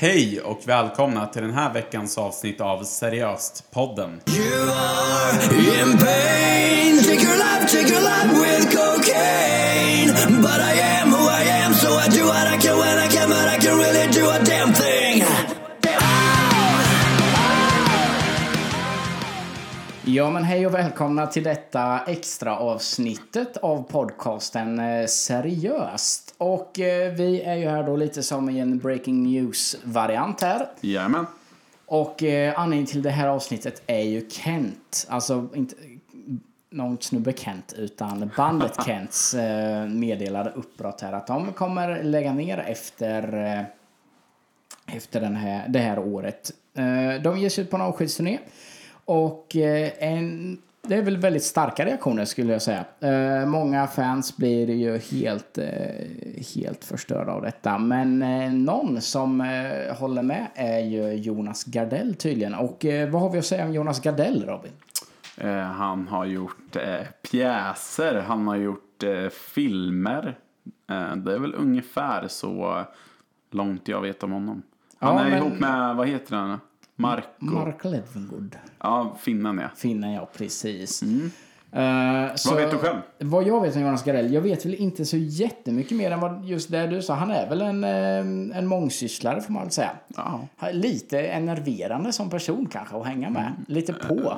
Hej och välkomna till den här veckans avsnitt av Seriöst-podden. You are in pain. Take your life, take your life with cocaine. But I am Ja men hej och välkomna till detta extra avsnittet av podcasten eh, Seriöst. Och eh, vi är ju här då lite som i en breaking news-variant här. Jajamän. Och eh, anledningen till det här avsnittet är ju Kent. Alltså inte någon snubbe Kent utan bandet Kents meddelade uppbrott här att de kommer lägga ner efter efter den här, det här året. De ger sig ut på en avskedsturné och eh, en, det är väl väldigt starka reaktioner skulle jag säga. Eh, Många fans blir ju helt, eh, helt förstörda av detta. Men någon som håller med är ju Jonas Gardell tydligen. Och vad har vi att säga om Jonas Gardell Robin? Han har gjort pjäser, han har gjort filmer. Det är väl ungefär så långt jag vet om honom. Han Ja, är men- ihop med, vad heter han? Marco. Mark Levengood. Ja, finnen ja. Finnen, ja precis. Eh, Vad vet du själv? Vad jag vet om Jonas Gardell? Jag vet väl inte så jättemycket mer än vad just det du sa. Han är väl en, eh, en mångsysslare får man väl säga. Ja, Lite enerverande som person kanske att hänga med. Lite på.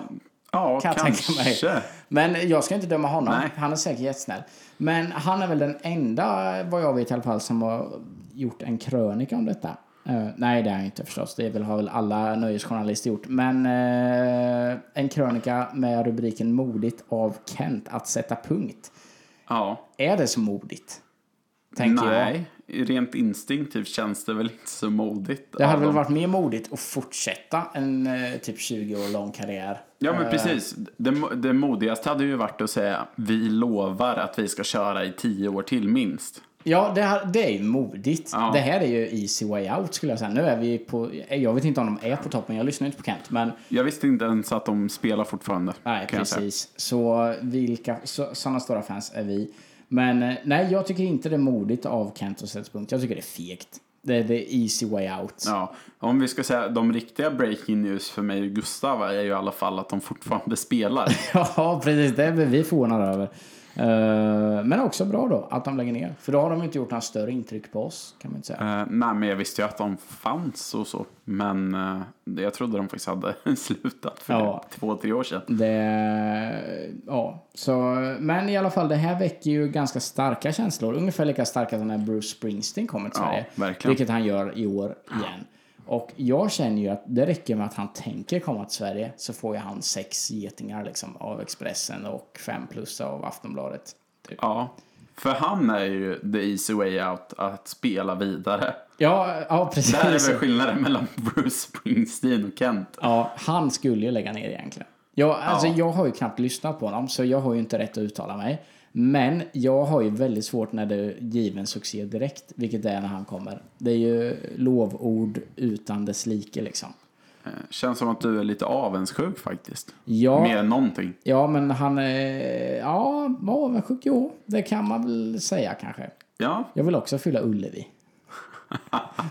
ja Kan jag tänka kanske. mig. Men jag ska inte döma honom. Nej. Han är säkert jättesnäll. Men han är väl den enda, vad jag vet i alla fall, som har gjort en krönika om detta. Eh, nej, det är han inte förstås. Det väl, har väl alla nöjesjournalister gjort. Men eh, en krönika med rubriken Modigt av Kent att sätta punkt. Ja. Är det så modigt? Tänker jag. Nej, rent instinktivt känns det väl inte så modigt. Det hade väl varit mer modigt att fortsätta en eh, typ 20 år lång karriär. Ja men precis. Det, det modigaste hade ju varit att säga vi lovar att vi ska köra i tio år till minst. Ja, det, här, det är ju modigt. Ja. Det här är ju easy way out skulle jag säga. Nu är vi på, jag vet inte om de är på toppen, jag lyssnar inte på Kent. Men Jag visste inte ens att de spelar fortfarande. nej, precis. Så vilka, så, sådana stora fans är vi. Men eh, nej, jag tycker inte det är modigt av Kent att sätta punkt. Jag tycker det är fegt. Det är the easy way out. Ja, om vi ska säga de riktiga breaking news för mig och Gustav är ju i alla fall att de fortfarande spelar. Ja, precis. Det är vi förvånade över. Eh, men också bra då att de lägger ner. För då har de inte gjort några större intryck på oss, kan man inte säga. Eh, nej, men jag visste ju att de fanns och så. Men uh, jag trodde de faktiskt hade slutat för Ja. två, tre år sedan. Det, ja, så, men i alla fall, det här väcker ju ganska starka känslor. Ungefär lika starka som när Bruce Springsteen kommer till Ja, Sverige. verkligen. Vilket han gör i år igen. Och jag känner ju att det räcker med att han tänker komma till Sverige så får ju han sex getingar liksom av Expressen och fem plus av Aftonbladet. Typ. Ja, för han är ju the easy way out att spela vidare. Ja, ja precis. Där är väl skillnaden mellan Bruce Springsteen och Kent. Ja, han skulle ju lägga ner egentligen. Jag, alltså, Ja. jag har ju knappt lyssnat på honom, så jag har ju inte rätt att uttala mig. Men jag har ju väldigt svårt när det är given succé direkt, vilket det är när han kommer. Det är ju lovord utan dess like liksom. Eh, Känns som att du är lite avundsjuk faktiskt. Ja, Mer än någonting. ja men han är... Ja, avundsjuk, jo. Det kan man väl säga kanske. Ja, Jag vill också fylla Ullevi.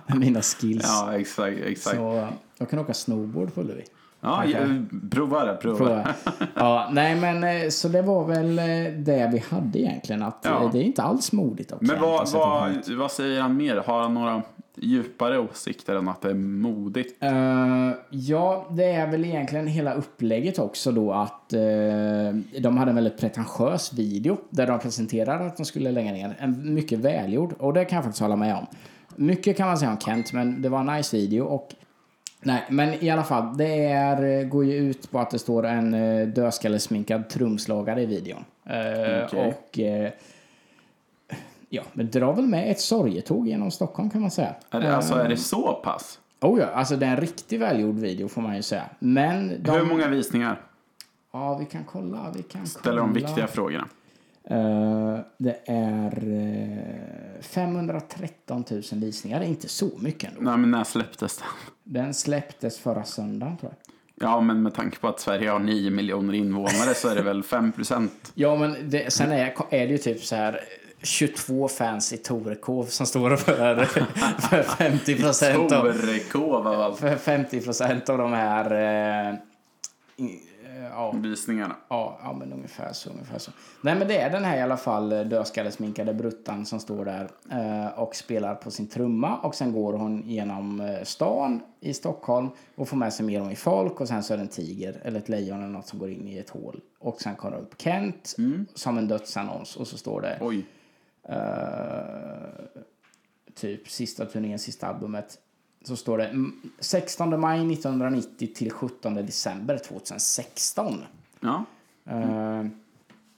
Med mina skills. ja exakt. exakt. Så jag kan åka snowboard på Ullevi. Ja, ja, prova det, prova. Prova. Ja, nej men eh, så det var väl eh, det vi hade egentligen. Att Ja. eh, det är inte alls modigt Men vad, vad, vad säger han mer? Har han några djupare åsikter än att det är modigt? Eh, ja, det är väl egentligen hela upplägget också då att eh, de hade en väldigt pretentiös video där de presenterade att de skulle lägga ner. En mycket välgjord och det kan jag faktiskt hålla med om. Mycket kan man säga om Kent men det var en nice video och Nej, men i alla fall, det är, går ju ut på att det står en eh, dödskallesminkad trumslagare i videon. Eh, Okej. Och eh, ja, men drar väl med ett sorgetåg genom Stockholm kan man säga. Är det, alltså är det så pass? Oh ja, alltså det är en riktigt välgjord video får man ju säga. Men de... Hur många visningar? Ja, vi kan kolla. Vi kan Ställer kolla. de viktiga frågorna. Eh, det är eh, 513 000 visningar. Det är inte så mycket ändå. Nej, men när släpptes den? Den släpptes förra söndagen tror jag. Ja, men med tanke på att Sverige har 9 miljoner invånare så är det väl 5 procent. Ja, men det, sen är, är det ju typ så här. 22 fans i Torekov som står för, för 50 procent av, för 50 procent av de här eh, eh, ja, Visningarna. Ja, ja, men ungefär så, ungefär så. Nej, men det är den här i alla fall eh, dödskallesminkade bruttan som står där eh, och spelar på sin trumma. Och sen går hon genom eh, stan i Stockholm och får med sig mer om i folk. Och sen så är det en tiger eller ett lejon eller något som går in i ett hål. Och sen kommer upp Kent som en dödsannons och så står det Oj. eh, typ sista turnén, sista albumet. Så står det mm, 16 maj 1990 till 17 december 2016. Ja. Eh,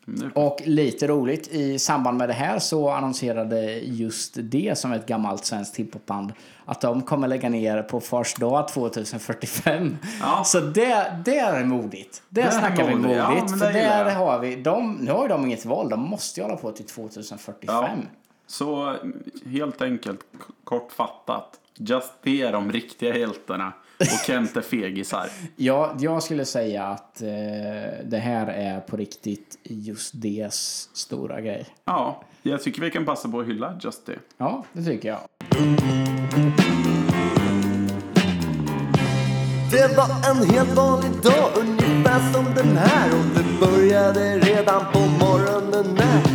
Det, och lite roligt, i samband med det här så annonserade just det som ett gammalt svenskt hiphopband att de kommer lägga ner på Fars dag 2045. Ja. Så det, det är modigt. Det, Det är snackar vi modigt. Ja, för där jag. har vi, de, nu har ju de inget val, de måste ju hålla på till 2045. ja. Så helt enkelt, kortfattat. Just det är de riktiga hjältarna. Och Kent är fegisar. Ja, jag skulle säga att eh, det här är på riktigt just det stora grej. Ja, jag tycker vi kan passa på att hylla Just det. Ja, det tycker jag. Det var en helt vanlig dag, ungefär som den här Och det började redan på morgonen när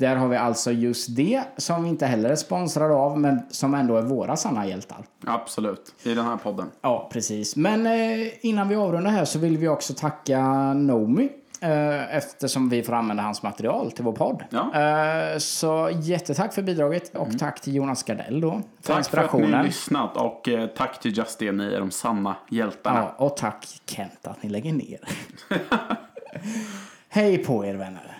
där har vi alltså just det som vi inte heller är sponsrade av, men som ändå är våra sanna hjältar. Absolut, i den här podden. Ja, precis. Men eh, innan vi avrundar här så vill vi också tacka Nomi. Eh, eftersom vi får använda hans material till vår podd. Ja. Eh, så jättetack för bidraget och tack till Jonas Gardell då. För Tack för att inspirationen. ni lyssnat och eh, tack till Just det, ni är de sanna hjältarna. ja, och tack Kent att ni lägger ner. Hej på er vänner.